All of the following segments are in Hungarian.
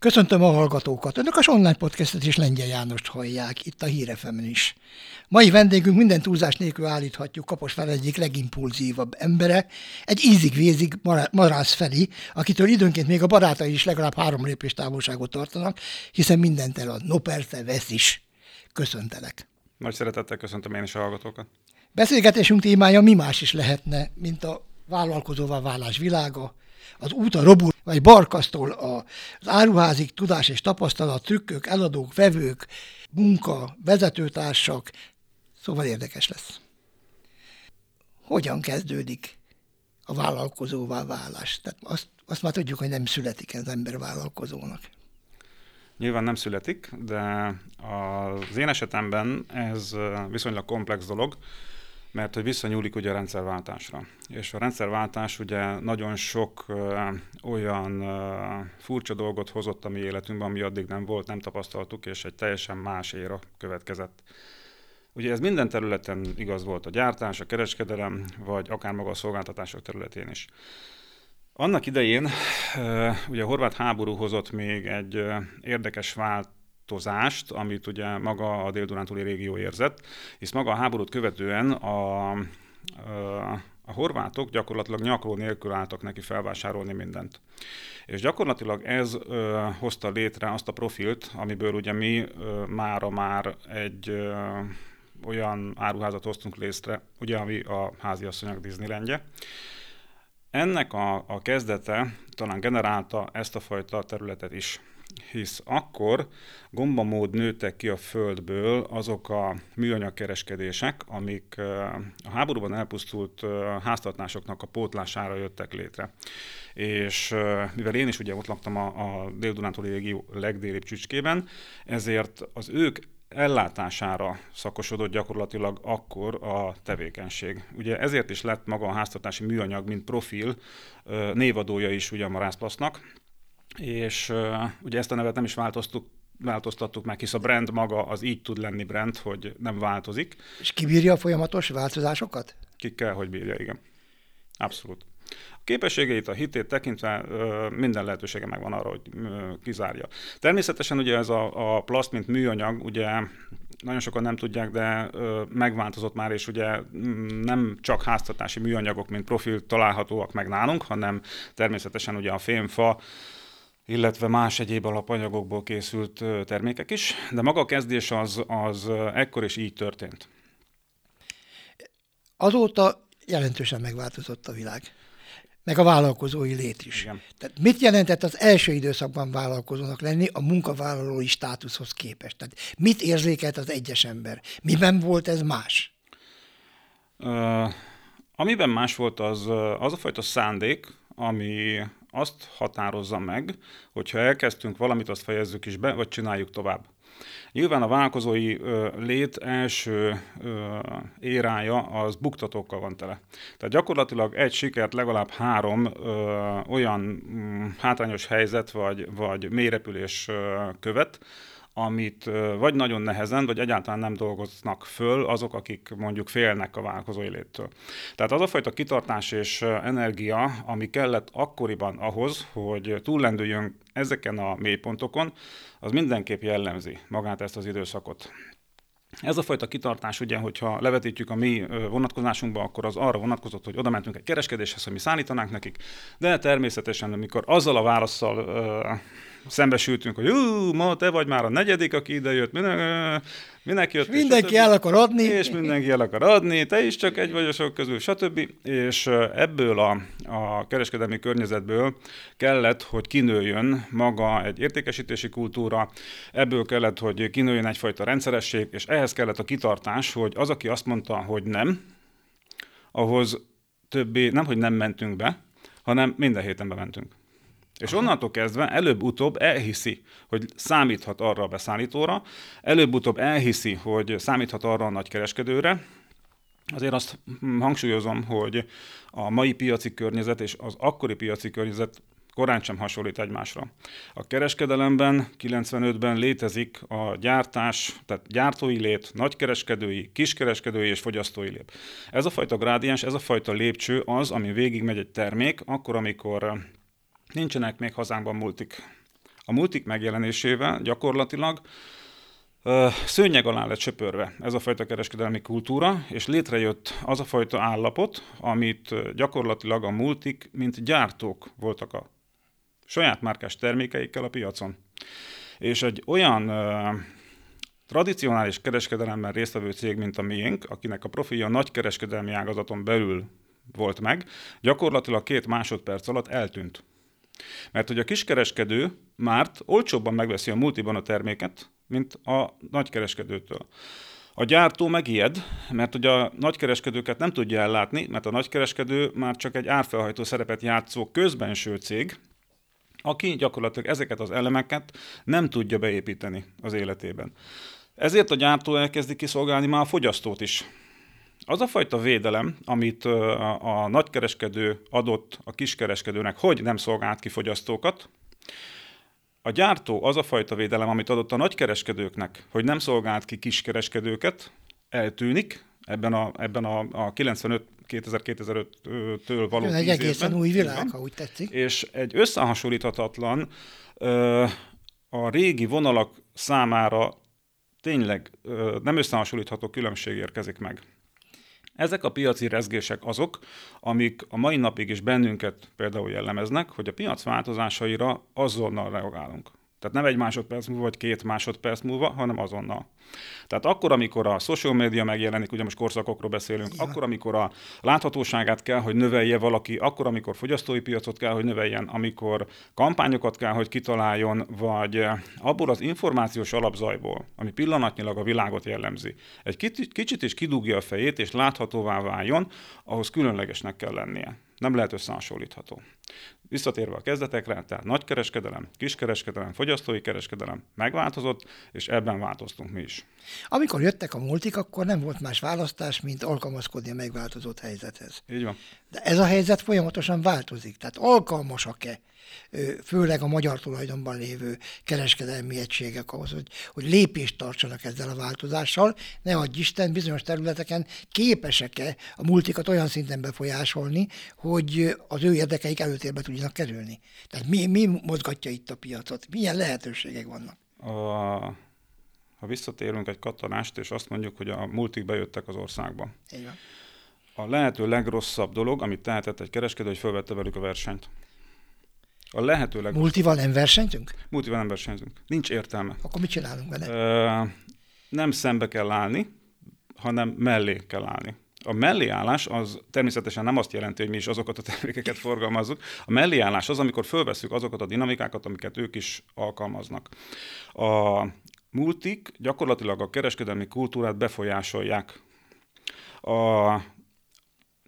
Köszöntöm a hallgatókat. Önök az online podcastet és Lengyel Jánost hallják, itt a Hírefemen is. Mai vendégünk minden túlzás nélkül állíthatjuk Kaposvár egyik legimpulzívabb embere, egy ízig-vézig Marász Feli, akitől időnként még a barátai is legalább három lépés távolságot tartanak, hiszen mindent elad. No persze, vesz is. Köszöntelek. Nagy szeretettel köszöntöm én is a hallgatókat. Beszélgetésünk témája mi más is lehetne, mint a vállalkozóvá válás világa, az út a robul, vagy barkasztól az áruházig tudás és tapasztalat, trükkök, eladók, vevők, munka, vezetőtársak, szóval érdekes lesz. Hogyan kezdődik a vállalkozóvá válás? Tehát azt, azt már tudjuk, hogy nem születik az ember vállalkozónak. Nyilván nem születik, de az én esetemben ez viszonylag komplex dolog, mert hogy visszanyúlik ugye a rendszerváltásra. És a rendszerváltás ugye nagyon sok ö, olyan ö, furcsa dolgot hozott a mi életünkben, ami addig nem volt, nem tapasztaltuk, és egy teljesen más éra következett. Ugye ez minden területen igaz volt, a gyártás, a kereskedelem, vagy akár maga a szolgáltatások területén is. Annak idején ugye a horvát háború hozott még egy érdekes vált változást, amit ugye maga a dél-dunántúli régió érzett, hisz maga a háborút követően a, a, a horvátok gyakorlatilag nyakló nélkül álltak neki felvásárolni mindent. És gyakorlatilag ez ö, hozta létre azt a profilt, amiből ugye mi ö, mára már egy ö, olyan áruházat hoztunk létre, ugye, ami a háziasszonyok Disneylandje. Ennek a, a kezdete talán generálta ezt a fajta területet is hisz akkor gombamód nőttek ki a földből azok a műanyagkereskedések, amik a háborúban elpusztult háztartásoknak a pótlására jöttek létre. És mivel én is ugye ott laktam a, a Dél-Dunántúli régió legdélibb csücskében, ezért az ők ellátására szakosodott gyakorlatilag akkor a tevékenység. Ugye ezért is lett maga a háztartási műanyag, mint profil névadója is ugye a Marászplasznak, és uh, ugye ezt a nevet nem is változtuk, változtattuk meg, hisz a brand maga az így tud lenni brand, hogy nem változik. És kibírja a folyamatos változásokat? Ki kell, hogy bírja, igen. Abszolút. A képességeit, a hitét tekintve minden lehetősége megvan arra, hogy kizárja. Természetesen ugye ez a, a plast, mint műanyag, ugye nagyon sokan nem tudják, de megváltozott már, és ugye mm, nem csak háztartási műanyagok, mint profil találhatóak meg nálunk, hanem természetesen ugye a fémfa, illetve más egyéb alapanyagokból készült termékek is, de maga a kezdés az, az ekkor is így történt. Azóta jelentősen megváltozott a világ, meg a vállalkozói lét is. Igen. Tehát mit jelentett az első időszakban vállalkozónak lenni a munkavállalói státuszhoz képest? Tehát mit érzékelt az egyes ember? Miben volt ez más? Uh, amiben más volt az, az a fajta szándék, ami azt határozza meg, hogyha elkezdtünk valamit, azt fejezzük is be, vagy csináljuk tovább. Nyilván a vállalkozói lét első érája az buktatókkal van tele. Tehát gyakorlatilag egy sikert legalább három olyan mm, hátrányos helyzet vagy, vagy mélyrepülés követ, amit vagy nagyon nehezen, vagy egyáltalán nem dolgoznak föl azok, akik mondjuk félnek a vállalkozói léttől. Tehát az a fajta kitartás és energia, ami kellett akkoriban ahhoz, hogy túllendüljön ezeken a mélypontokon, az mindenképp jellemzi magát ezt az időszakot. Ez a fajta kitartás, ugye, hogyha levetítjük a mi vonatkozásunkba, akkor az arra vonatkozott, hogy oda mentünk egy kereskedéshez, hogy mi szállítanánk nekik, de természetesen, amikor azzal a válaszsal szembesültünk, hogy ú, ma te vagy már a negyedik, aki ide jött, mindenki jött. És mindenki és el akar adni. És mindenki el akar adni, te is csak egy vagy a sok közül, stb. És ebből a, a kereskedelmi környezetből kellett, hogy kinőjön maga egy értékesítési kultúra, ebből kellett, hogy kinőjön egyfajta rendszeresség, és ehhez kellett a kitartás, hogy az, aki azt mondta, hogy nem, ahhoz többé nem, hogy nem mentünk be, hanem minden héten bementünk. És onnantól kezdve előbb-utóbb elhiszi, hogy számíthat arra a beszállítóra, előbb-utóbb elhiszi, hogy számíthat arra a nagykereskedőre, Azért azt hangsúlyozom, hogy a mai piaci környezet és az akkori piaci környezet korán sem hasonlít egymásra. A kereskedelemben 95-ben létezik a gyártás, tehát gyártói lét, nagykereskedői, kiskereskedői és fogyasztói lép. Ez a fajta grádiens, ez a fajta lépcső az, ami végigmegy egy termék, akkor, amikor Nincsenek még hazánkban multik. A multik megjelenésével gyakorlatilag szőnyeg alá lett söpörve ez a fajta kereskedelmi kultúra, és létrejött az a fajta állapot, amit gyakorlatilag a multik, mint gyártók voltak a saját márkás termékeikkel a piacon. És egy olyan tradicionális kereskedelemben résztvevő cég, mint a miénk, akinek a profilja nagy kereskedelmi ágazaton belül volt meg, gyakorlatilag két másodperc alatt eltűnt. Mert hogy a kiskereskedő már olcsóbban megveszi a multiban a terméket, mint a nagykereskedőtől. A gyártó megijed, mert ugye a nagykereskedőket nem tudja ellátni, mert a nagykereskedő már csak egy árfelhajtó szerepet játszó közbenső cég, aki gyakorlatilag ezeket az elemeket nem tudja beépíteni az életében. Ezért a gyártó elkezdi kiszolgálni már a fogyasztót is. Az a fajta védelem, amit a, a nagykereskedő adott a kiskereskedőnek, hogy nem szolgált ki fogyasztókat, a gyártó az a fajta védelem, amit adott a nagykereskedőknek, hogy nem szolgált ki kiskereskedőket, eltűnik ebben a, ebben a, a 95 2000-2005-től való Egy egészen évben, új világ, ha úgy tetszik. És egy összehasonlíthatatlan a régi vonalak számára tényleg nem összehasonlítható különbség érkezik meg. Ezek a piaci rezgések azok, amik a mai napig is bennünket például jellemeznek, hogy a piac változásaira azonnal reagálunk. Tehát nem egy másodperc múlva, vagy két másodperc múlva, hanem azonnal. Tehát akkor, amikor a social media megjelenik, ugye most korszakokról beszélünk, Igen. akkor, amikor a láthatóságát kell, hogy növelje valaki, akkor, amikor fogyasztói piacot kell, hogy növeljen, amikor kampányokat kell, hogy kitaláljon, vagy abból az információs alapzajból, ami pillanatnyilag a világot jellemzi, egy kicsit is kidugja a fejét, és láthatóvá váljon, ahhoz különlegesnek kell lennie. Nem lehet összehasonlítható. Visszatérve a kezdetekre, tehát nagykereskedelem, kiskereskedelem, fogyasztói kereskedelem megváltozott, és ebben változtunk mi is. Amikor jöttek a multik, akkor nem volt más választás, mint alkalmazkodni a megváltozott helyzethez. Így van. De ez a helyzet folyamatosan változik. Tehát alkalmasak-e főleg a magyar tulajdonban lévő kereskedelmi egységek ahhoz, hogy, hogy lépést tartsanak ezzel a változással, ne adj Isten, bizonyos területeken képesek-e a multikat olyan szinten befolyásolni, hogy az ő érdekeik előtérbe tudjanak kerülni. Tehát mi, mi mozgatja itt a piacot? Milyen lehetőségek vannak? A, ha visszatérünk egy katanást, és azt mondjuk, hogy a multik bejöttek az országba. Igen. A lehető legrosszabb dolog, amit tehetett egy kereskedő, hogy felvette velük a versenyt. A lehető legrosszabb. Multival nem versenyzünk? Multival nem versenyzünk. Nincs értelme. Akkor mit csinálunk vele? Ö, nem szembe kell állni, hanem mellé kell állni. A melléállás az természetesen nem azt jelenti, hogy mi is azokat a termékeket forgalmazzuk. A melléállás az, amikor fölveszük azokat a dinamikákat, amiket ők is alkalmaznak. A multik gyakorlatilag a kereskedelmi kultúrát befolyásolják. A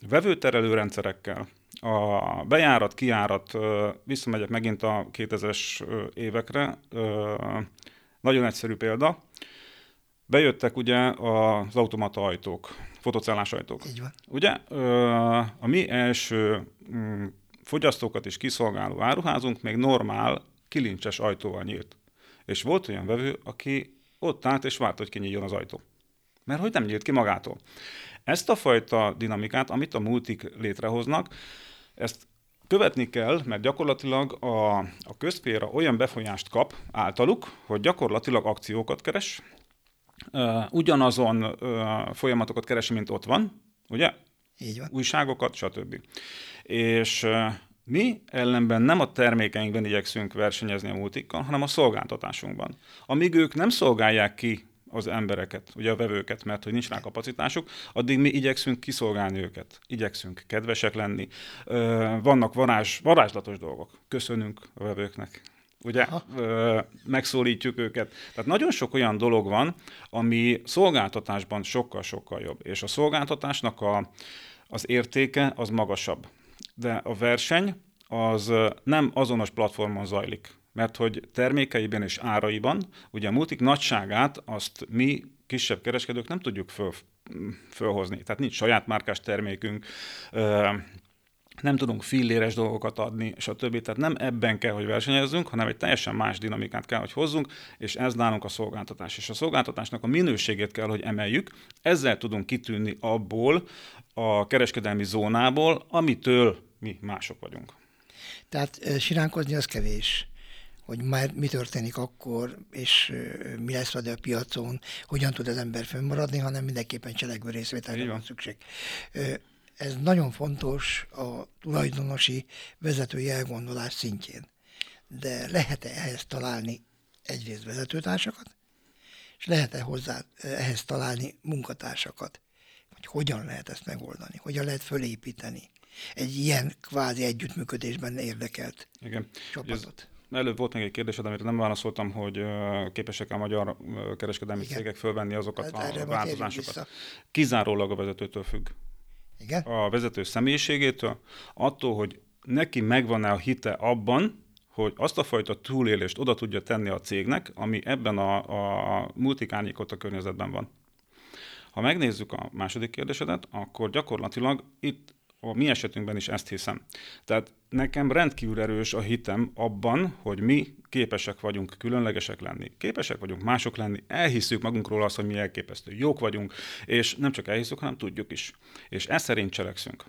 vevőterelő rendszerekkel, a bejárat, kiárat, visszamegyek megint a 2000-es évekre, nagyon egyszerű példa, bejöttek ugye az automata ajtók, fotocellás ajtók. Így van. Ugye a mi első mm, fogyasztókat is kiszolgáló áruházunk még normál, kilincses ajtóval nyílt. És volt olyan vevő, aki ott állt és várt, hogy kinyíljon az ajtó. Mert hogy nem nyílt ki magától. Ezt a fajta dinamikát, amit a multik létrehoznak, ezt követni kell, mert gyakorlatilag a, a közféra olyan befolyást kap általuk, hogy gyakorlatilag akciókat keres, ugyanazon folyamatokat keresi, mint ott van, ugye? Így van. Újságokat, stb. És mi ellenben nem a termékeinkben igyekszünk versenyezni a multikkal, hanem a szolgáltatásunkban. Amíg ők nem szolgálják ki az embereket, ugye a vevőket, mert hogy nincs rá kapacitásuk, addig mi igyekszünk kiszolgálni őket, igyekszünk kedvesek lenni. Vannak varázs, varázslatos dolgok. Köszönünk a vevőknek. Ugye, ö, megszólítjuk őket. Tehát nagyon sok olyan dolog van, ami szolgáltatásban sokkal-sokkal jobb. És a szolgáltatásnak a, az értéke az magasabb. De a verseny az nem azonos platformon zajlik mert hogy termékeiben és áraiban, ugye a multik nagyságát azt mi kisebb kereskedők nem tudjuk föl, fölhozni. Tehát nincs saját márkás termékünk, nem tudunk filléres dolgokat adni, és a többi. Tehát nem ebben kell, hogy versenyezzünk, hanem egy teljesen más dinamikát kell, hogy hozzunk, és ez nálunk a szolgáltatás. És a szolgáltatásnak a minőségét kell, hogy emeljük. Ezzel tudunk kitűnni abból a kereskedelmi zónából, amitől mi mások vagyunk. Tehát siránkozni az kevés hogy már mi történik akkor, és mi lesz a piacon, hogyan tud az ember fönnmaradni, hanem mindenképpen cselekvő részvételre van szükség. Ez nagyon fontos a tulajdonosi vezetői elgondolás szintjén. De lehet-e ehhez találni egyrészt vezetőtársakat, és lehet-e hozzá ehhez találni munkatársakat? Hogy hogyan lehet ezt megoldani, hogyan lehet fölépíteni egy ilyen kvázi együttműködésben érdekelt Igen. csapatot. Ez előbb volt még egy kérdésed, amit nem válaszoltam, hogy képesek a magyar kereskedelmi Igen. cégek fölvenni azokat hát a változásokat. Kizárólag a vezetőtől függ. Igen? A vezető személyiségétől, attól, hogy neki megvan-e a hite abban, hogy azt a fajta túlélést oda tudja tenni a cégnek, ami ebben a, a multikárnyékot a környezetben van. Ha megnézzük a második kérdésedet, akkor gyakorlatilag itt a mi esetünkben is ezt hiszem. Tehát nekem rendkívül erős a hitem abban, hogy mi képesek vagyunk különlegesek lenni, képesek vagyunk mások lenni, elhiszük magunkról azt, hogy mi elképesztő jók vagyunk, és nem csak elhiszük, hanem tudjuk is. És ez szerint cselekszünk.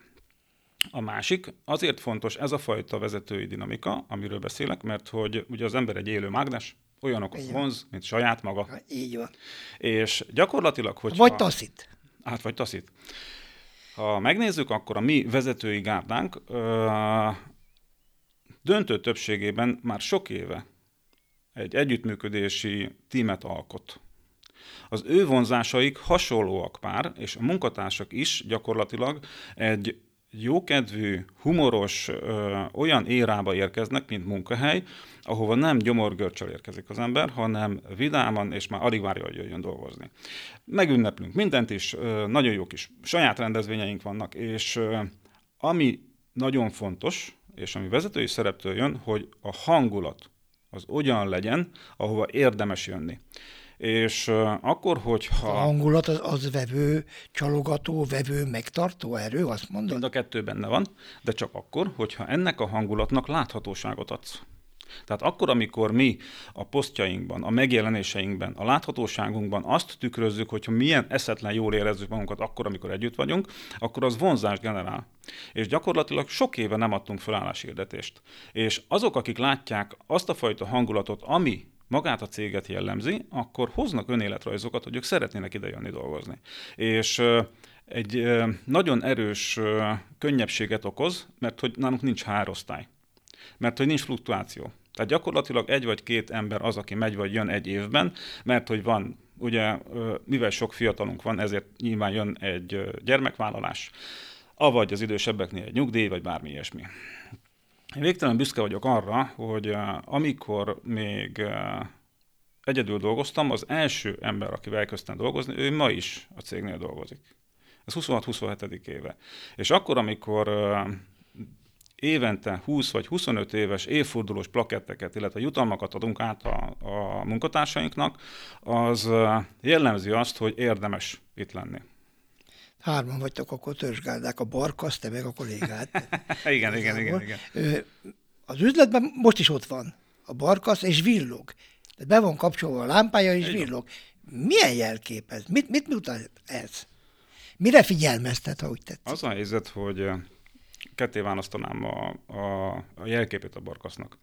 A másik, azért fontos ez a fajta vezetői dinamika, amiről beszélek, mert hogy ugye az ember egy élő mágnes, olyanokat vonz, mint saját maga. Így van. És gyakorlatilag, hogy... Vagy taszít. Hát, vagy taszít. Ha megnézzük, akkor a mi vezetői gárdánk ö, döntő többségében már sok éve egy együttműködési tímet alkot. Az ő vonzásaik hasonlóak pár, és a munkatársak is gyakorlatilag egy jókedvű, humoros ö, olyan érába érkeznek, mint munkahely, ahova nem gyomorgörcsel érkezik az ember, hanem vidáman, és már alig várja, hogy jöjjön dolgozni. Megünneplünk mindent is, ö, nagyon jó kis saját rendezvényeink vannak, és ö, ami nagyon fontos, és ami vezetői szereptől jön, hogy a hangulat az olyan legyen, ahova érdemes jönni. És akkor, hogyha... A hangulat az, az vevő, csalogató, vevő, megtartó erő, azt mondod? Mind a kettő benne van, de csak akkor, hogyha ennek a hangulatnak láthatóságot adsz. Tehát akkor, amikor mi a posztjainkban, a megjelenéseinkben, a láthatóságunkban azt tükrözzük, hogyha milyen eszetlen jól érezzük magunkat akkor, amikor együtt vagyunk, akkor az vonzást generál. És gyakorlatilag sok éve nem adtunk felálláshirdetést. És azok, akik látják azt a fajta hangulatot, ami magát a céget jellemzi, akkor hoznak önéletrajzokat, hogy ők szeretnének ide jönni dolgozni. És egy nagyon erős könnyebbséget okoz, mert hogy nálunk nincs hárosztály. Mert hogy nincs fluktuáció. Tehát gyakorlatilag egy vagy két ember az, aki megy vagy jön egy évben, mert hogy van, ugye, mivel sok fiatalunk van, ezért nyilván jön egy gyermekvállalás, avagy az idősebbeknél egy nyugdíj, vagy bármi ilyesmi. Én végtelen büszke vagyok arra, hogy uh, amikor még uh, egyedül dolgoztam, az első ember, akivel elkezdtem dolgozni, ő ma is a cégnél dolgozik. Ez 26-27. éve. És akkor, amikor uh, évente 20 vagy 25 éves évfordulós plaketteket, illetve jutalmakat adunk át a, a munkatársainknak, az jellemzi azt, hogy érdemes itt lenni. Hárman vagytok akkor törzsgáldák, a barkasz, te meg a kollégád. igen, igen, igen, igen. Az üzletben most is ott van a barkasz, és villog. Tehát be van kapcsolva a lámpája, és villog. Milyen jelkép ez? Mit, mit mutat ez? Mire figyelmeztet, ha úgy tetszik? Az a helyzet, hogy ketté választanám a, a, a jelképét a barkasznak.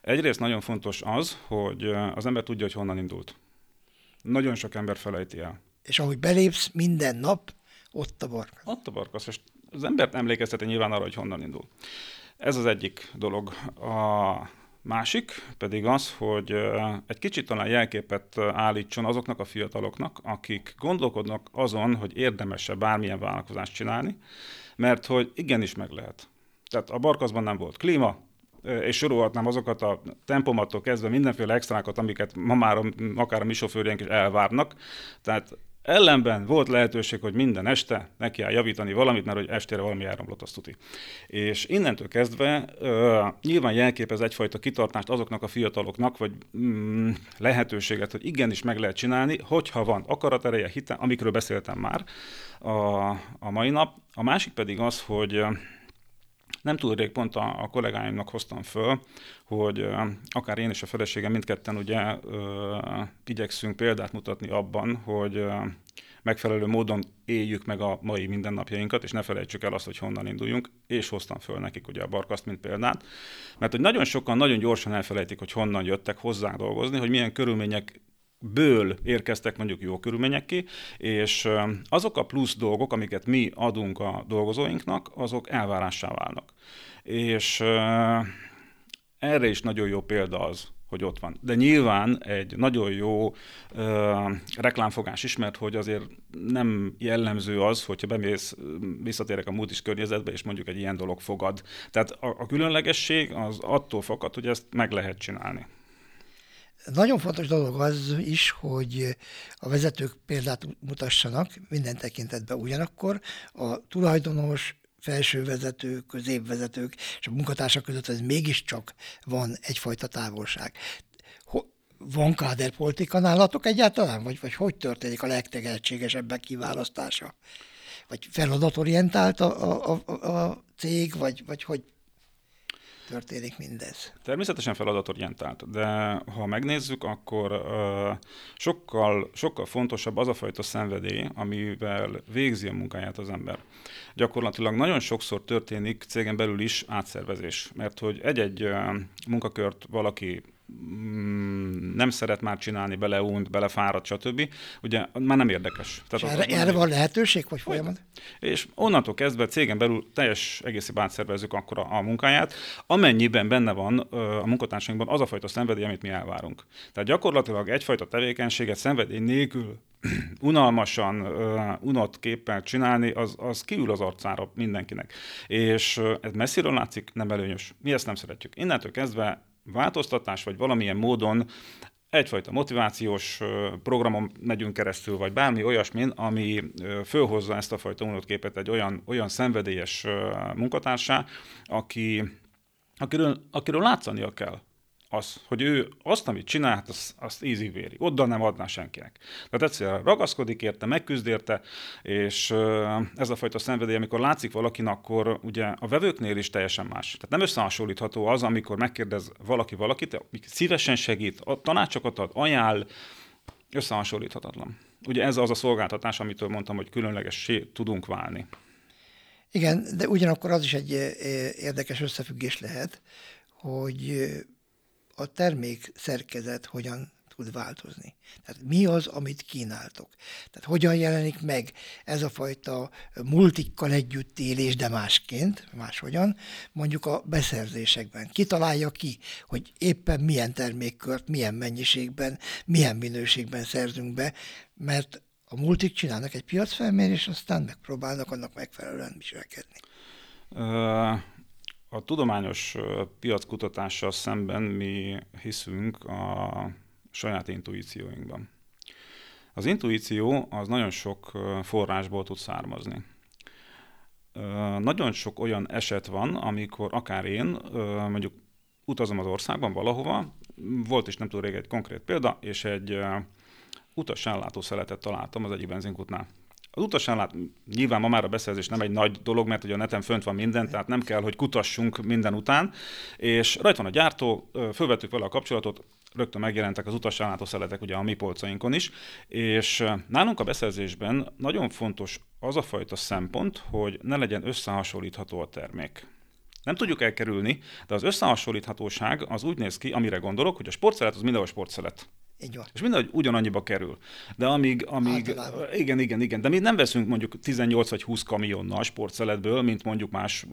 Egyrészt nagyon fontos az, hogy az ember tudja, hogy honnan indult. Nagyon sok ember felejti el. És ahogy belépsz minden nap, ott a barkasz. Ott a barkasz, és az embert emlékezteti nyilván arra, hogy honnan indul. Ez az egyik dolog. A másik pedig az, hogy egy kicsit talán jelképet állítson azoknak a fiataloknak, akik gondolkodnak azon, hogy érdemese bármilyen vállalkozást csinálni, mert hogy igenis meg lehet. Tehát a barkaszban nem volt klíma, és sorolhatnám azokat a tempomattól kezdve mindenféle extrákat, amiket ma már akár a mi is elvárnak. Tehát Ellenben volt lehetőség, hogy minden este neki kell javítani valamit, mert hogy estére valami elromlott, azt tuti. És innentől kezdve uh, nyilván jelképez egyfajta kitartást azoknak a fiataloknak, vagy mm, lehetőséget, hogy igenis meg lehet csinálni, hogyha van akaratereje, hite, amikről beszéltem már a, a mai nap. A másik pedig az, hogy nem túl rég pont a, a kollégáimnak hoztam föl, hogy akár én és a feleségem mindketten ugye igyekszünk példát mutatni abban, hogy megfelelő módon éljük meg a mai mindennapjainkat, és ne felejtsük el azt, hogy honnan induljunk, és hoztam föl nekik ugye a barkaszt, mint példát. Mert hogy nagyon sokan nagyon gyorsan elfelejtik, hogy honnan jöttek hozzá dolgozni, hogy milyen körülmények ből érkeztek mondjuk jó körülmények ki, és azok a plusz dolgok, amiket mi adunk a dolgozóinknak, azok elvárássá válnak. És erre is nagyon jó példa az, hogy ott van. De nyilván egy nagyon jó ö, reklámfogás is, mert hogy azért nem jellemző az, hogyha bemész, visszatérek a múltis környezetbe, és mondjuk egy ilyen dolog fogad. Tehát a, a különlegesség az attól fakad, hogy ezt meg lehet csinálni. Nagyon fontos dolog az is, hogy a vezetők példát mutassanak minden tekintetben ugyanakkor a tulajdonos, felsővezetők, középvezetők és a munkatársak között ez mégiscsak van egyfajta távolság. Van káderpolitika nálatok egyáltalán? Vagy, vagy hogy történik a legtehetségesebbek kiválasztása? Vagy feladatorientált a, a, a, a cég, vagy, vagy hogy történik mindez? Természetesen feladatorientált, de ha megnézzük, akkor sokkal, sokkal fontosabb az a fajta szenvedély, amivel végzi a munkáját az ember. Gyakorlatilag nagyon sokszor történik cégen belül is átszervezés, mert hogy egy-egy uh, munkakört valaki nem szeret már csinálni, beleunt, belefáradt, stb. Ugye már nem érdekes. Tehát erre, erre van lehetőség, vagy folyamat? És onnantól kezdve cégen belül teljes egészében átszervezzük akkor a, a munkáját, amennyiben benne van a munkatársainkban az a fajta szenvedély, amit mi elvárunk. Tehát gyakorlatilag egyfajta tevékenységet szenvedély nélkül unalmasan, unott képpel csinálni, az, az kiül az arcára mindenkinek. És ez messziről látszik, nem előnyös. Mi ezt nem szeretjük. Innentől kezdve változtatás, vagy valamilyen módon egyfajta motivációs programon megyünk keresztül, vagy bármi olyasmin, ami fölhozza ezt a fajta unott egy olyan, olyan szenvedélyes munkatársá, aki, akiről, akiről látszania kell az, hogy ő azt, amit csinált, azt, azt easy véri. Oda nem adná senkinek. Tehát egyszerűen ragaszkodik érte, megküzd érte, és ez a fajta szenvedély, amikor látszik valakin, akkor ugye a vevőknél is teljesen más. Tehát nem összehasonlítható az, amikor megkérdez valaki valakit, szívesen segít, a tanácsokat ad, ajánl, összehasonlíthatatlan. Ugye ez az a szolgáltatás, amitől mondtam, hogy különleges tudunk válni. Igen, de ugyanakkor az is egy érdekes összefüggés lehet, hogy a termék szerkezet hogyan tud változni. Tehát mi az, amit kínáltok? Tehát hogyan jelenik meg ez a fajta multikkal együtt élés, de másként, máshogyan, mondjuk a beszerzésekben. Ki találja ki, hogy éppen milyen termékkört, milyen mennyiségben, milyen minőségben szerzünk be, mert a multik csinálnak egy piacfelmérés, aztán megpróbálnak annak megfelelően viselkedni. Uh a tudományos piackutatással szemben mi hiszünk a saját intuícióinkban. Az intuíció az nagyon sok forrásból tud származni. Nagyon sok olyan eset van, amikor akár én mondjuk utazom az országban valahova, volt is nem tudom rég egy konkrét példa, és egy utas szeletet találtam az egyik benzinkutnál. Az utasánlát nyilván ma már a beszerzés nem egy nagy dolog, mert ugye a neten fönt van minden, tehát nem kell, hogy kutassunk minden után, és rajta van a gyártó, fölvettük vele a kapcsolatot, rögtön megjelentek az utasállátó szeletek ugye a mi polcainkon is, és nálunk a beszerzésben nagyon fontos az a fajta szempont, hogy ne legyen összehasonlítható a termék. Nem tudjuk elkerülni, de az összehasonlíthatóság az úgy néz ki, amire gondolok, hogy a sportszelet az mindenhol sportszelet. Így van. És mindegy, ugyanannyiba kerül. De amíg, amíg igen, igen, igen, de mi nem veszünk mondjuk 18 vagy 20 kamionnal sportszeletből, mint mondjuk más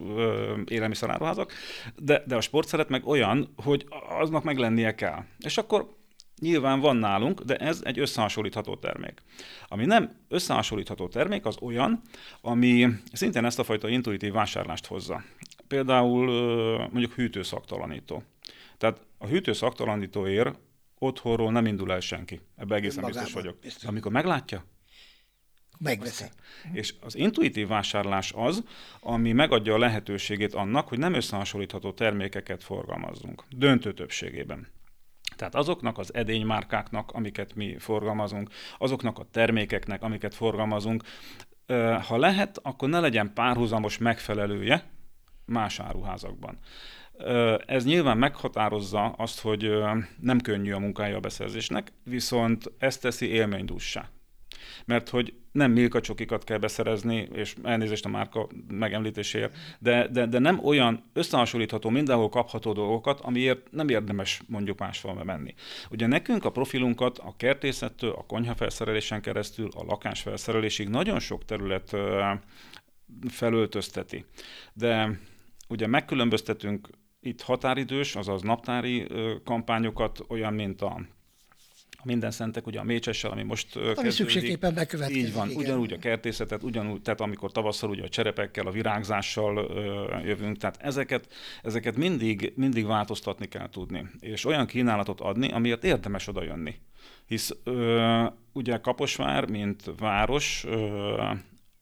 élelmiszeráruházak, de, de a sportszelet meg olyan, hogy aznak meg lennie kell. És akkor Nyilván van nálunk, de ez egy összehasonlítható termék. Ami nem összehasonlítható termék, az olyan, ami szintén ezt a fajta intuitív vásárlást hozza. Például mondjuk hűtőszaktalanító. Tehát a hűtőszaktalanítóért otthonról nem indul el senki. Ebbe egészen Magában, biztos vagyok. Biztos. Amikor meglátja, megveszi. És az intuitív vásárlás az, ami megadja a lehetőségét annak, hogy nem összehasonlítható termékeket forgalmazzunk. Döntő többségében. Tehát azoknak az edénymárkáknak, amiket mi forgalmazunk, azoknak a termékeknek, amiket forgalmazunk, ha lehet, akkor ne legyen párhuzamos megfelelője, más áruházakban. Ez nyilván meghatározza azt, hogy nem könnyű a munkája a beszerzésnek, viszont ezt teszi élménydússá mert hogy nem Milka csokikat kell beszerezni, és elnézést a márka megemlítéséért, de, de, de nem olyan összehasonlítható, mindenhol kapható dolgokat, amiért nem érdemes mondjuk máshol menni. Ugye nekünk a profilunkat a kertészettől, a konyhafelszerelésen keresztül, a lakásfelszerelésig nagyon sok terület felöltözteti. De ugye megkülönböztetünk itt határidős, azaz naptári kampányokat, olyan, mint a minden szentek, ugye a mécsessel, ami most ami kezdődik. szükségképpen bekövetkezik. Így van, igen. ugyanúgy a kertészetet, ugyanúgy, tehát amikor tavasszal ugye a cserepekkel, a virágzással ö, jövünk, tehát ezeket, ezeket mindig, mindig változtatni kell tudni, és olyan kínálatot adni, amiért érdemes oda jönni. Hisz ö, ugye Kaposvár, mint város, ö,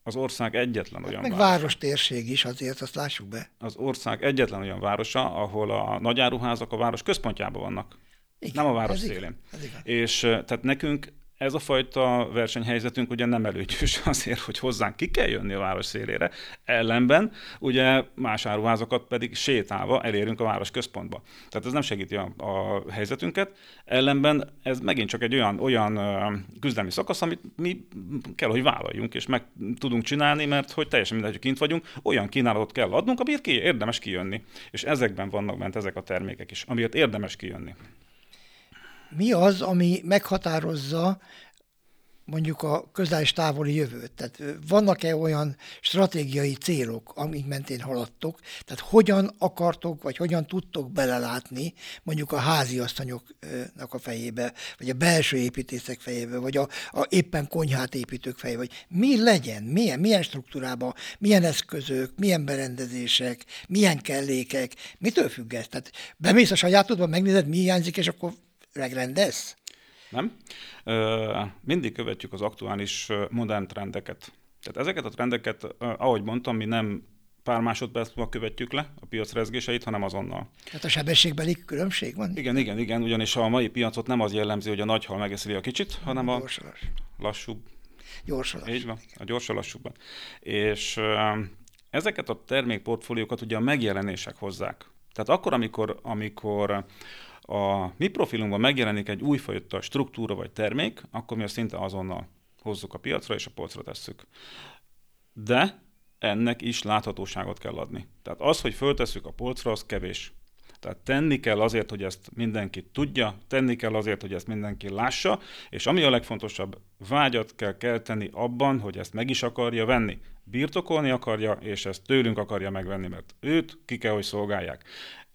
az ország egyetlen hát olyan Meg városa. város térség is azért, azt lássuk be. Az ország egyetlen olyan városa, ahol a nagyáruházak a város központjában vannak. Igen, nem a város szélén. És tehát nekünk ez a fajta versenyhelyzetünk ugye nem előnyös azért, hogy hozzánk ki kell jönni a város szélére. Ellenben ugye más áruházakat pedig sétálva elérünk a város központba. Tehát ez nem segíti a, a helyzetünket. Ellenben ez megint csak egy olyan, olyan küzdelmi szakasz, amit mi kell, hogy vállaljunk, és meg tudunk csinálni, mert hogy teljesen mindegy, hogy kint vagyunk, olyan kínálatot kell adnunk, amiért ki, érdemes kijönni. És ezekben vannak bent ezek a termékek is, amiért érdemes kijönni mi az, ami meghatározza mondjuk a közel és távoli jövőt? Tehát vannak-e olyan stratégiai célok, amik mentén haladtok? Tehát hogyan akartok, vagy hogyan tudtok belelátni mondjuk a háziasszonyoknak a fejébe, vagy a belső építészek fejébe, vagy a, a éppen konyhát építők fejébe, vagy mi legyen, milyen, milyen struktúrában, milyen eszközök, milyen berendezések, milyen kellékek, mitől függ ez? Tehát bemész a sajátodba, megnézed, mi hiányzik, és akkor megrendez? Nem. Mindig követjük az aktuális modern trendeket. Tehát ezeket a trendeket, ahogy mondtam, mi nem pár másodperc múlva követjük le a piac rezgéseit, hanem azonnal. Hát a sebességbeli különbség van? Igen, igen, igen, ugyanis a mai piacot nem az jellemzi, hogy a nagy hal megeszi a kicsit, hanem a lassú. Gyorsan Így van, a gyorsan lassúban. És ezeket a termékportfóliókat ugye a megjelenések hozzák. Tehát akkor, amikor, amikor a mi profilunkban megjelenik egy újfajta struktúra vagy termék, akkor mi azt szinte azonnal hozzuk a piacra és a polcra tesszük. De ennek is láthatóságot kell adni. Tehát az, hogy föltesszük a polcra, az kevés. Tehát tenni kell azért, hogy ezt mindenki tudja, tenni kell azért, hogy ezt mindenki lássa, és ami a legfontosabb, vágyat kell kelteni abban, hogy ezt meg is akarja venni. Birtokolni akarja, és ezt tőlünk akarja megvenni, mert őt ki kell, hogy szolgálják.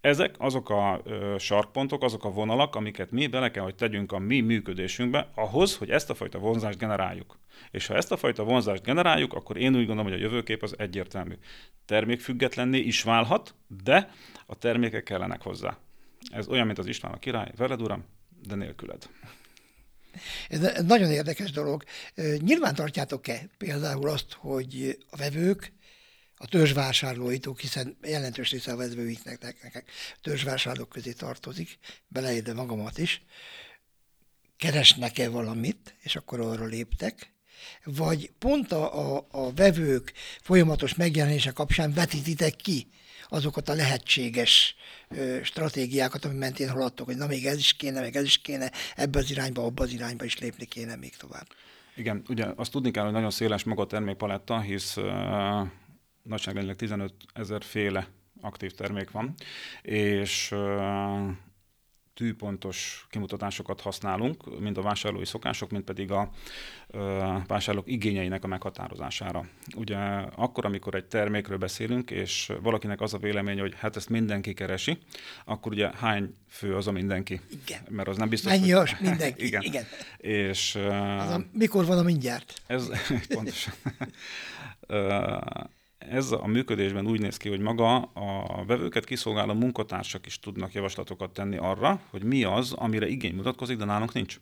Ezek azok a ö, sarkpontok, azok a vonalak, amiket mi bele kell, hogy tegyünk a mi működésünkbe, ahhoz, hogy ezt a fajta vonzást generáljuk. És ha ezt a fajta vonzást generáljuk, akkor én úgy gondolom, hogy a jövőkép az egyértelmű. Termékfüggetlenné is válhat, de a termékek kellenek hozzá. Ez olyan, mint az István a király, veled uram, de nélküled. Ez nagyon érdekes dolog. Nyilván tartjátok-e például azt, hogy a vevők a törzsvásárlóitok, hiszen jelentős része a vezvőiknek nekek törzsvásárlók közé tartozik, beleértve magamat is, keresnek-e valamit, és akkor arra léptek, vagy pont a, a, a vevők folyamatos megjelenése kapcsán vetítitek ki azokat a lehetséges ö, stratégiákat, ami mentén haladtok, hogy na még ez is kéne, meg ez is kéne, ebbe az irányba, abba az irányba is lépni kéne még tovább. Igen, ugye azt tudni kell, hogy nagyon széles maga a termékpaletta, hisz nagyságrendileg 15 ezer féle aktív termék van, és tűpontos kimutatásokat használunk, mind a vásárlói szokások, mind pedig a vásárlók igényeinek a meghatározására. Ugye akkor, amikor egy termékről beszélünk, és valakinek az a véleménye, hogy hát ezt mindenki keresi, akkor ugye hány fő az a mindenki? Igen. Mert az nem biztos, Mennyi hogy... mindenki, igen. igen. És, az a, mikor van a mindjárt? Ez pontosan ez a működésben úgy néz ki, hogy maga a vevőket kiszolgáló munkatársak is tudnak javaslatokat tenni arra, hogy mi az, amire igény mutatkozik, de nálunk nincs.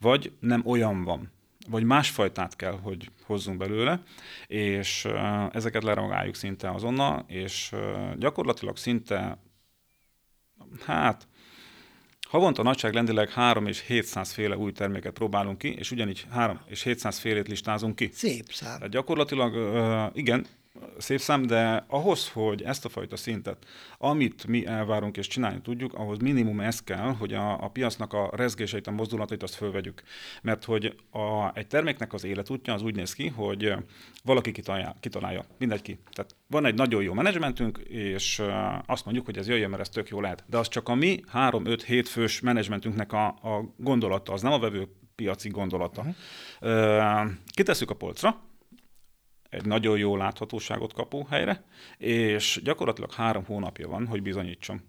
Vagy nem olyan van, vagy másfajtát kell, hogy hozzunk belőle, és ezeket leragáljuk szinte azonnal, és gyakorlatilag szinte, hát Havonta nagyságrendileg 3 és 700 féle új terméket próbálunk ki, és ugyanígy 3 és 700 félét listázunk ki. Szép szám. Tehát gyakorlatilag, igen, szép szám, de ahhoz, hogy ezt a fajta szintet, amit mi elvárunk és csinálni tudjuk, ahhoz minimum ez kell, hogy a, a piacnak a rezgéseit, a mozdulatait azt fölvegyük. Mert hogy a, egy terméknek az életútja az úgy néz ki, hogy valaki kitalálja, kitalálja mindegy ki. Tehát van egy nagyon jó menedzsmentünk, és azt mondjuk, hogy ez jöjjön, mert ez tök jó lehet. De az csak a mi 3-5-7 fős menedzsmentünknek a, a gondolata, az nem a vevő piaci gondolata. Uh-huh. Kitesszük a polcra, egy nagyon jó láthatóságot kapó helyre, és gyakorlatilag három hónapja van, hogy bizonyítsam.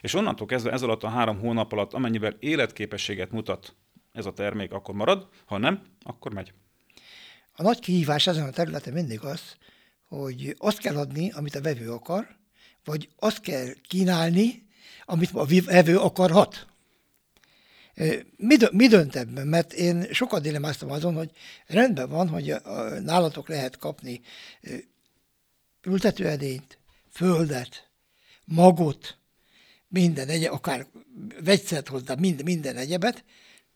És onnantól kezdve ez alatt a három hónap alatt, amennyivel életképességet mutat ez a termék, akkor marad, ha nem, akkor megy. A nagy kihívás ezen a területen mindig az, hogy azt kell adni, amit a vevő akar, vagy azt kell kínálni, amit a vevő akarhat. Mi, mi dönt ebben? Mert én sokat dilemáztam azon, hogy rendben van, hogy nálatok lehet kapni ültetőedényt, földet, magot, minden egyet, akár vegyszert hozzá, minden, minden egyebet,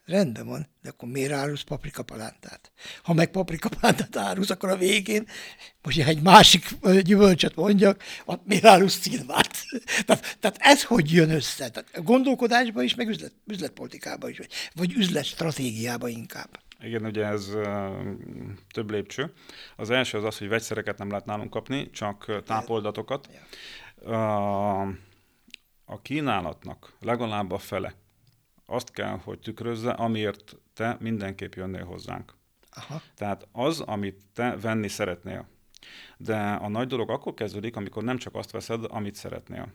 rendben van, de akkor miért árulsz paprikapalántát? Ha meg paprikapalántát árulsz, akkor a végén, most egy másik gyümölcsöt mondjak, miért árulsz szilvát? tehát, tehát, ez hogy jön össze? Tehát gondolkodásban is, meg üzlet, üzletpolitikában is, vagy, üzletstratégiában inkább. Igen, ugye ez több lépcső. Az első az az, hogy vegyszereket nem lehet nálunk kapni, csak tápoldatokat. A, a kínálatnak legalább a fele azt kell, hogy tükrözze, amiért te mindenképp jönnél hozzánk. Aha. Tehát az, amit te venni szeretnél. De a nagy dolog akkor kezdődik, amikor nem csak azt veszed, amit szeretnél.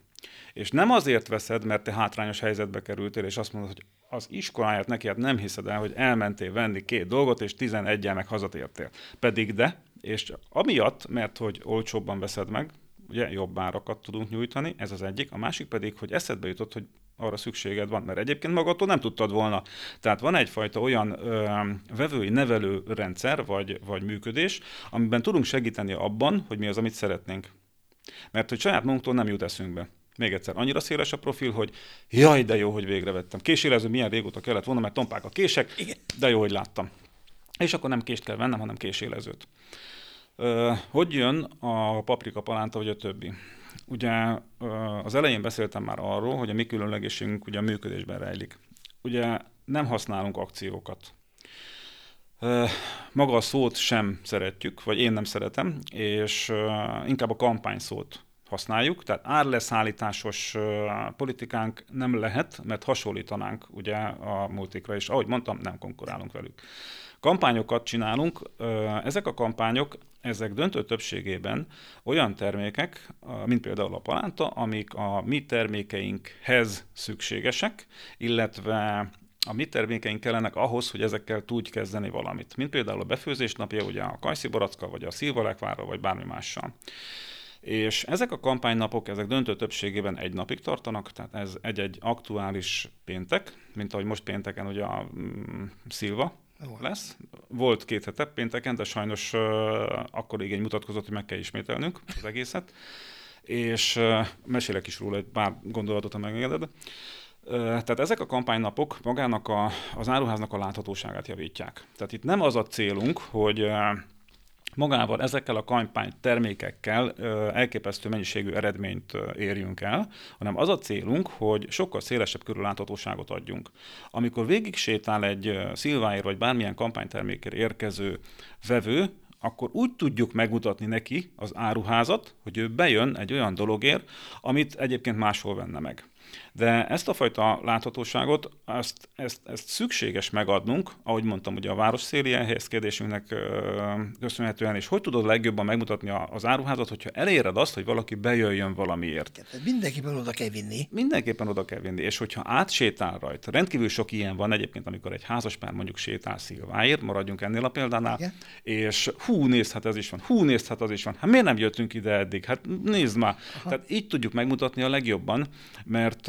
És nem azért veszed, mert te hátrányos helyzetbe kerültél, és azt mondod, hogy az iskoláját neki hát nem hiszed el, hogy elmentél venni két dolgot, és 11 meg hazatértél. Pedig de, és amiatt, mert hogy olcsóbban veszed meg, ugye jobb árakat tudunk nyújtani, ez az egyik. A másik pedig, hogy eszedbe jutott, hogy arra szükséged van, mert egyébként magadtól nem tudtad volna. Tehát van egyfajta olyan ö, vevői nevelő rendszer vagy, vagy működés, amiben tudunk segíteni abban, hogy mi az, amit szeretnénk. Mert hogy saját magunktól nem jut eszünkbe. Még egyszer, annyira széles a profil, hogy jaj, de jó, hogy végre vettem. Késélező milyen régóta kellett volna, mert tompák a kések, de jó, hogy láttam. És akkor nem kést kell vennem, hanem késélezőt. Hogy jön a paprika palánta vagy a többi? Ugye az elején beszéltem már arról, hogy a mi különlegességünk ugye a működésben rejlik. Ugye nem használunk akciókat. Maga a szót sem szeretjük, vagy én nem szeretem, és inkább a kampány szót használjuk, tehát árleszállításos politikánk nem lehet, mert hasonlítanánk ugye a multikra, és ahogy mondtam, nem konkurálunk velük. Kampányokat csinálunk, ezek a kampányok, ezek döntő többségében olyan termékek, mint például a palánta, amik a mi termékeinkhez szükségesek, illetve a mi termékeink kellenek ahhoz, hogy ezekkel tudj kezdeni valamit. Mint például a befőzés napja, ugye a kajszi baracka, vagy a szilvalekvárra, vagy bármi mással. És ezek a kampánynapok, ezek döntő többségében egy napig tartanak, tehát ez egy-egy aktuális péntek, mint ahogy most pénteken ugye a mm, szilva lesz. Volt két hete pénteken, de sajnos uh, akkor igény mutatkozott, hogy meg kell ismételnünk az egészet. És uh, mesélek is róla egy pár gondolatot, ha megengeded. Tehát ezek a kampánynapok magának a, az áruháznak a láthatóságát javítják. Tehát itt nem az a célunk, hogy magával ezekkel a kampány termékekkel elképesztő mennyiségű eredményt érjünk el, hanem az a célunk, hogy sokkal szélesebb körül láthatóságot adjunk. Amikor végig sétál egy szilváért vagy bármilyen kampánytermékért érkező vevő, akkor úgy tudjuk megmutatni neki az áruházat, hogy ő bejön egy olyan dologért, amit egyébként máshol venne meg. De ezt a fajta láthatóságot, ezt, ezt, ezt szükséges megadnunk, ahogy mondtam, ugye a városszéli elhelyezkedésünknek köszönhetően, és hogy tudod legjobban megmutatni az áruházat, hogyha eléred azt, hogy valaki bejöjjön valamiért. Mindenképpen oda kell vinni. Mindenképpen oda kell vinni, és hogyha átsétál rajta, rendkívül sok ilyen van egyébként, amikor egy házaspár mondjuk sétál szilváért, maradjunk ennél a példánál, Igen. és hú, nézd, hát ez is van, hú, nézd, hát az is van, hát miért nem jöttünk ide eddig, hát nézd már. Aha. Tehát így tudjuk megmutatni a legjobban, mert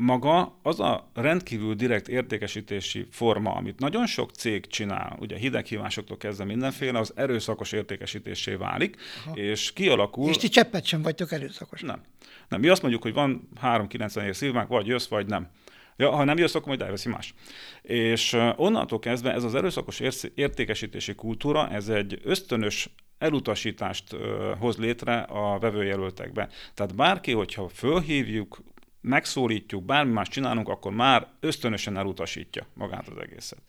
maga az a rendkívül direkt értékesítési forma, amit nagyon sok cég csinál, ugye hideghívásoktól kezdve mindenféle, az erőszakos értékesítésé válik, Aha. és kialakul... És ti cseppet sem vagytok erőszakos. Nem. nem. Mi azt mondjuk, hogy van 3,90 ér szilvánk, vagy jössz, vagy nem. Ja, ha nem jössz, akkor majd elveszi más. És onnantól kezdve ez az erőszakos értékesítési kultúra, ez egy ösztönös elutasítást hoz létre a vevőjelöltekbe. Tehát bárki, hogyha fölhívjuk, megszólítjuk, bármi más csinálunk, akkor már ösztönösen elutasítja magát az egészet.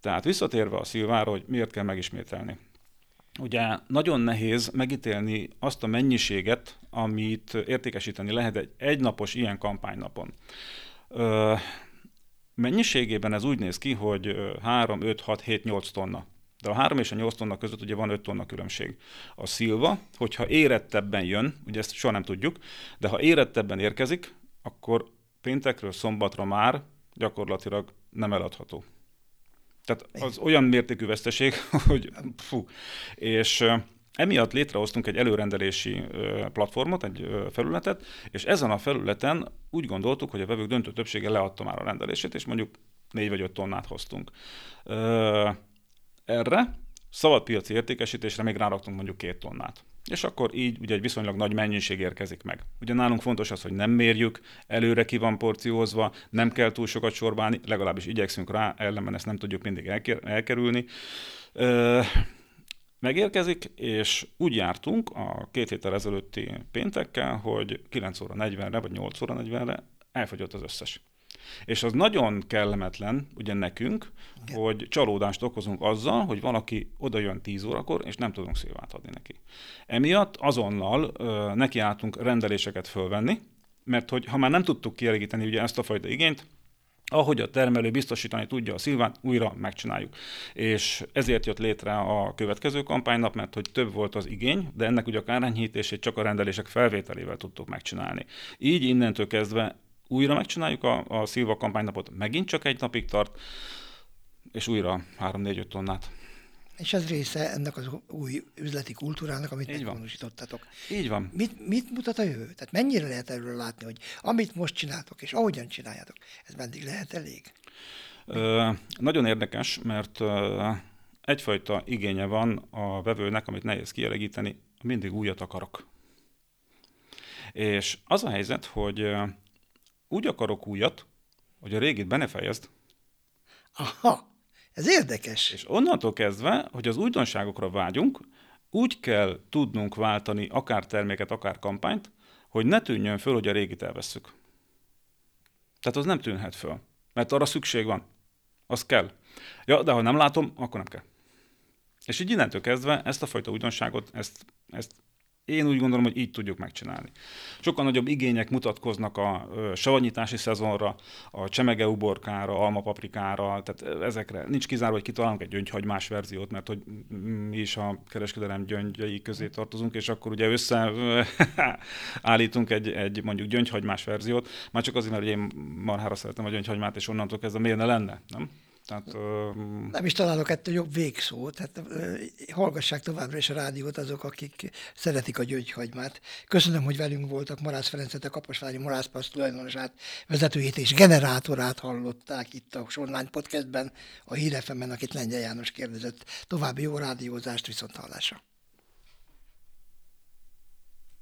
Tehát visszatérve a szilvára, hogy miért kell megismételni. Ugye nagyon nehéz megítélni azt a mennyiséget, amit értékesíteni lehet egy egynapos ilyen kampánynapon. Mennyiségében ez úgy néz ki, hogy 3, 5, 6, 7, 8 tonna. De a 3 és a 8 tonna között ugye van 5 tonna különbség. A szilva, hogyha érettebben jön, ugye ezt soha nem tudjuk, de ha érettebben érkezik, akkor péntekről szombatra már gyakorlatilag nem eladható. Tehát az olyan mértékű veszteség, hogy fú. És emiatt létrehoztunk egy előrendelési platformot, egy felületet, és ezen a felületen úgy gondoltuk, hogy a vevők döntő többsége leadta már a rendelését, és mondjuk 4 vagy 5 tonnát hoztunk. Erre szabadpiaci értékesítésre még ráraktunk mondjuk két tonnát. És akkor így ugye egy viszonylag nagy mennyiség érkezik meg. Ugye nálunk fontos az, hogy nem mérjük, előre ki van porciózva, nem kell túl sokat sorbálni, legalábbis igyekszünk rá, ellenben ezt nem tudjuk mindig elkerülni. Ö, megérkezik, és úgy jártunk a két héttel ezelőtti péntekkel, hogy 9 óra 40-re vagy 8 óra 40-re elfogyott az összes. És az nagyon kellemetlen, ugye nekünk, Igen. hogy csalódást okozunk azzal, hogy valaki oda jön 10 órakor, és nem tudunk szilvát adni neki. Emiatt azonnal ö, nekiálltunk rendeléseket fölvenni, mert hogy ha már nem tudtuk kielégíteni ugye ezt a fajta igényt, ahogy a termelő biztosítani tudja a szilvát, újra megcsináljuk. És ezért jött létre a következő kampánynap, mert hogy több volt az igény, de ennek ugye a kárányhítését csak a rendelések felvételével tudtuk megcsinálni. Így innentől kezdve újra megcsináljuk a, a Szilva kampánynapot, megint csak egy napig tart, és újra 3-4-5 tonnát. És ez része ennek az új üzleti kultúrának, amit Így megvalósítottatok. Így van. Mit, mit mutat a jövő? Tehát mennyire lehet erről látni, hogy amit most csináltok, és ahogyan csináljátok, ez meddig lehet elég? Ö, nagyon érdekes, mert ö, egyfajta igénye van a vevőnek, amit nehéz kielégíteni, mindig újat akarok. És az a helyzet, hogy úgy akarok újat, hogy a régit be ne fejezd. Aha, ez érdekes. És onnantól kezdve, hogy az újdonságokra vágyunk, úgy kell tudnunk váltani akár terméket, akár kampányt, hogy ne tűnjön föl, hogy a régit elveszük. Tehát az nem tűnhet föl, mert arra szükség van. Az kell. Ja, de ha nem látom, akkor nem kell. És így innentől kezdve ezt a fajta újdonságot, ezt, ezt én úgy gondolom, hogy így tudjuk megcsinálni. Sokkal nagyobb igények mutatkoznak a savanyítási szezonra, a csemege uborkára, almapaprikára, tehát ezekre. Nincs kizárva, hogy kitalálunk egy gyöngyhagymás verziót, mert hogy mi is a kereskedelem gyöngyei közé tartozunk, és akkor ugye összeállítunk egy, egy mondjuk gyöngyhagymás verziót, már csak azért, mert én marhára szeretem a gyöngyhagymát, és onnantól kezdve miért ne lenne, nem? Tehát. Nem is találok ettől jobb végszót, tehát ö, hallgassák továbbra is a rádiót azok, akik szeretik a gyöngyhagymát. Köszönöm, hogy velünk voltak. Marász Ferencet, a Kaposvári Marászpasz tulajdonosát, vezetőjét és generátorát hallották itt a online podcastben, a Hírefemen, akit Lengyel János kérdezett. További jó rádiózást, viszont hallásra.